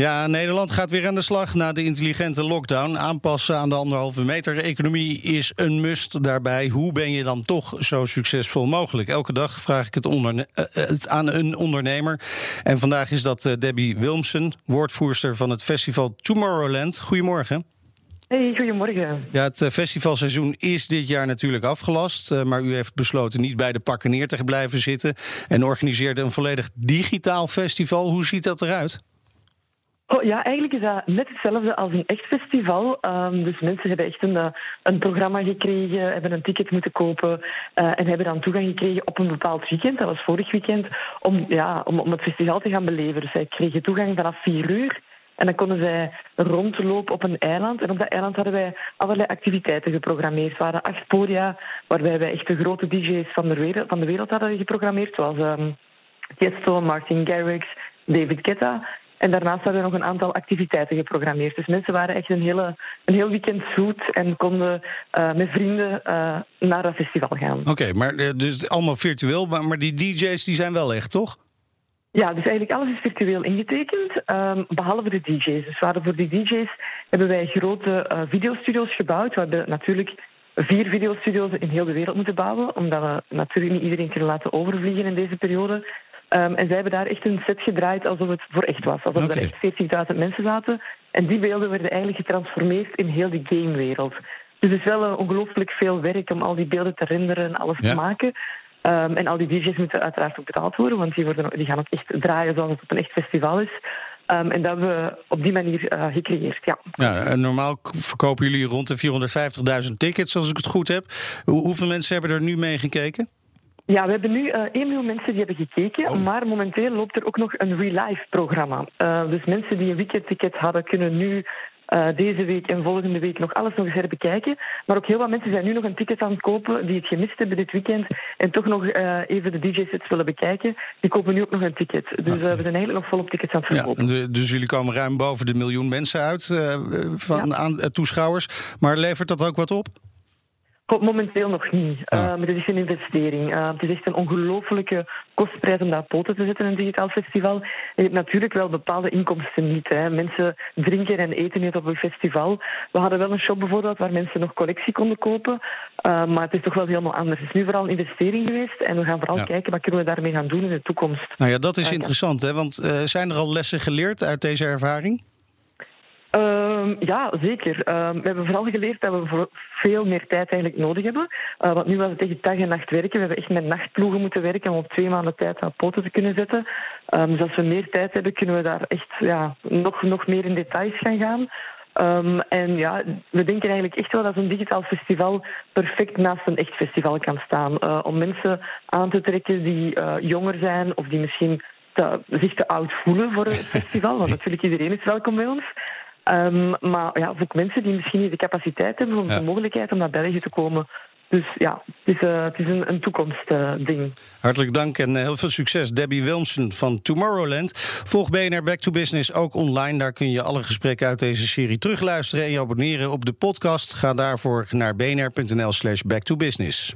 Ja, Nederland gaat weer aan de slag na de intelligente lockdown. Aanpassen aan de anderhalve meter economie is een must. Daarbij, hoe ben je dan toch zo succesvol mogelijk? Elke dag vraag ik het, eh, het aan een ondernemer. En vandaag is dat eh, Debbie Wilmsen, woordvoerster van het festival Tomorrowland. Goedemorgen. Hey, goedemorgen. Ja, het eh, festivalseizoen is dit jaar natuurlijk afgelast. eh, Maar u heeft besloten niet bij de pakken neer te blijven zitten. En organiseerde een volledig digitaal festival. Hoe ziet dat eruit? Oh, ja, eigenlijk is dat net hetzelfde als een echt festival. Ehm, dus mensen hebben echt een, eh, een programma gekregen, hebben een ticket moeten kopen eh, en hebben dan toegang gekregen op een bepaald weekend. Dat was vorig weekend, om, ja, om, om het festival te gaan beleven. Dus zij kregen toegang vanaf vier uur. En dan konden zij rondlopen op een eiland. En op dat eiland hadden wij allerlei activiteiten geprogrammeerd. Waren acht podia waarbij wij echt de grote DJ's van de wereld, van de wereld hadden geprogrammeerd. Zoals ehm Tiesto, Martin Garrix, David Guetta. En daarnaast hadden we nog een aantal activiteiten geprogrammeerd. Dus mensen waren echt een, hele, een heel weekend zoet en konden eh, met vrienden eh, naar dat festival gaan. Oké, maar eh, dus allemaal virtueel. Maar, maar die DJ's die zijn wel echt, toch? Ja, dus eigenlijk alles is virtueel ingetekend, ehm, behalve de DJ's. Dus we hadden voor die DJ's hebben wij grote videostudio's gebouwd. We hebben natuurlijk vier videostudio's in heel de wereld moeten bouwen, omdat we natuurlijk niet iedereen kunnen laten overvliegen in deze periode. Ehm, en zij hebben daar echt een set gedraaid alsof het voor echt was. Alsof er echt 40.000 mensen zaten. En die beelden werden eigenlijk getransformeerd in heel die gamewereld. Dus het is wel eh, ongelooflijk veel werk om al die beelden te renderen en alles Ja. te maken. Ehm, en al die DJ's moeten uiteraard ook betaald worden, want die, worden, die gaan ook echt draaien zoals het op een echt festival is. Ehm, en dat hebben we op die manier eh, gecreëerd, ja. Ja, normaal verkopen jullie rond de 450.000 tickets, als ik het goed heb. Hoe- hoeveel mensen hebben er nu mee gekeken? Ja, we hebben nu eh 1 miljoen mensen die hebben gekeken, Oh. maar momenteel loopt er ook nog een real-life programma. Eh, dus mensen die een weekendticket hadden, kunnen nu eh, deze week en volgende week nog alles nog eens herbekijken. Maar ook heel wat mensen zijn nu nog een ticket aan het kopen die het gemist hebben dit weekend en toch nog even de DJ-sets willen bekijken. Die kopen nu ook nog een ticket. Dus eh, we zijn eigenlijk nog volop tickets aan het verkopen. dus jullie komen ruim boven de miljoen mensen uit eh, van Ja. aan, toeschouwers. Maar levert dat ook wat op? Momenteel nog niet. Ah. Eh, maar het is een investering. Eh, het is echt een ongelofelijke kostprijs om op poten te zetten, een digitaal festival. En je hebt natuurlijk wel bepaalde inkomsten niet. Hè. Mensen drinken en eten niet op een festival. We hadden wel een shop bijvoorbeeld waar mensen nog collectie konden kopen. Eh, maar het is toch wel helemaal anders. Het is nu vooral een investering geweest. En we gaan vooral Ja. kijken wat kunnen we daarmee gaan doen in de toekomst. Nou ja, dat is ja. interessant, hè? Want eh, zijn er al lessen geleerd uit deze ervaring? Ehm, ja, zeker. Ehm, we hebben vooral geleerd dat we voor veel meer tijd eigenlijk nodig hebben. Eh, want nu was het echt dag en nacht werken. We hebben echt met nachtploegen moeten werken om op twee maanden tijd aan poten te kunnen zetten. Ehm, dus als we meer tijd hebben, kunnen we daar echt ja, nog, nog meer in details gaan gaan. En ja, we denken eigenlijk echt wel dat zo'n digitaal festival perfect naast een echt festival kan staan. Eh, om mensen aan te trekken die eh, jonger zijn of die misschien te, zich te oud voelen voor een festival. Want natuurlijk iedereen is welkom bij ons. Ehm, maar ja, ook mensen die misschien niet de capaciteit hebben of Ja. de mogelijkheid om naar België te komen. Dus ja, het is, eh, het is een, een toekomstding. Hartelijk dank en eh, heel veel succes. Debbie Wilmsen van Tomorrowland. Volg BNR Back to Business ook online. Daar kun je alle gesprekken uit deze serie terugluisteren en je abonneren op de podcast. Ga daarvoor naar bnr.nl slash back to business.